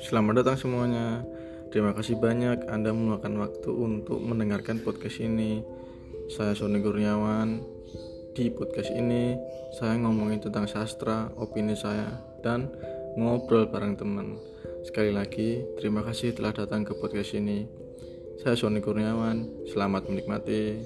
selamat datang semuanya. Terima kasih banyak Anda meluangkan waktu untuk mendengarkan podcast ini. Saya Sony Kurniawan. Di podcast ini, saya ngomongin tentang sastra, opini saya, dan ngobrol bareng teman. Sekali lagi, terima kasih telah datang ke podcast ini. Saya Sony Kurniawan. Selamat menikmati.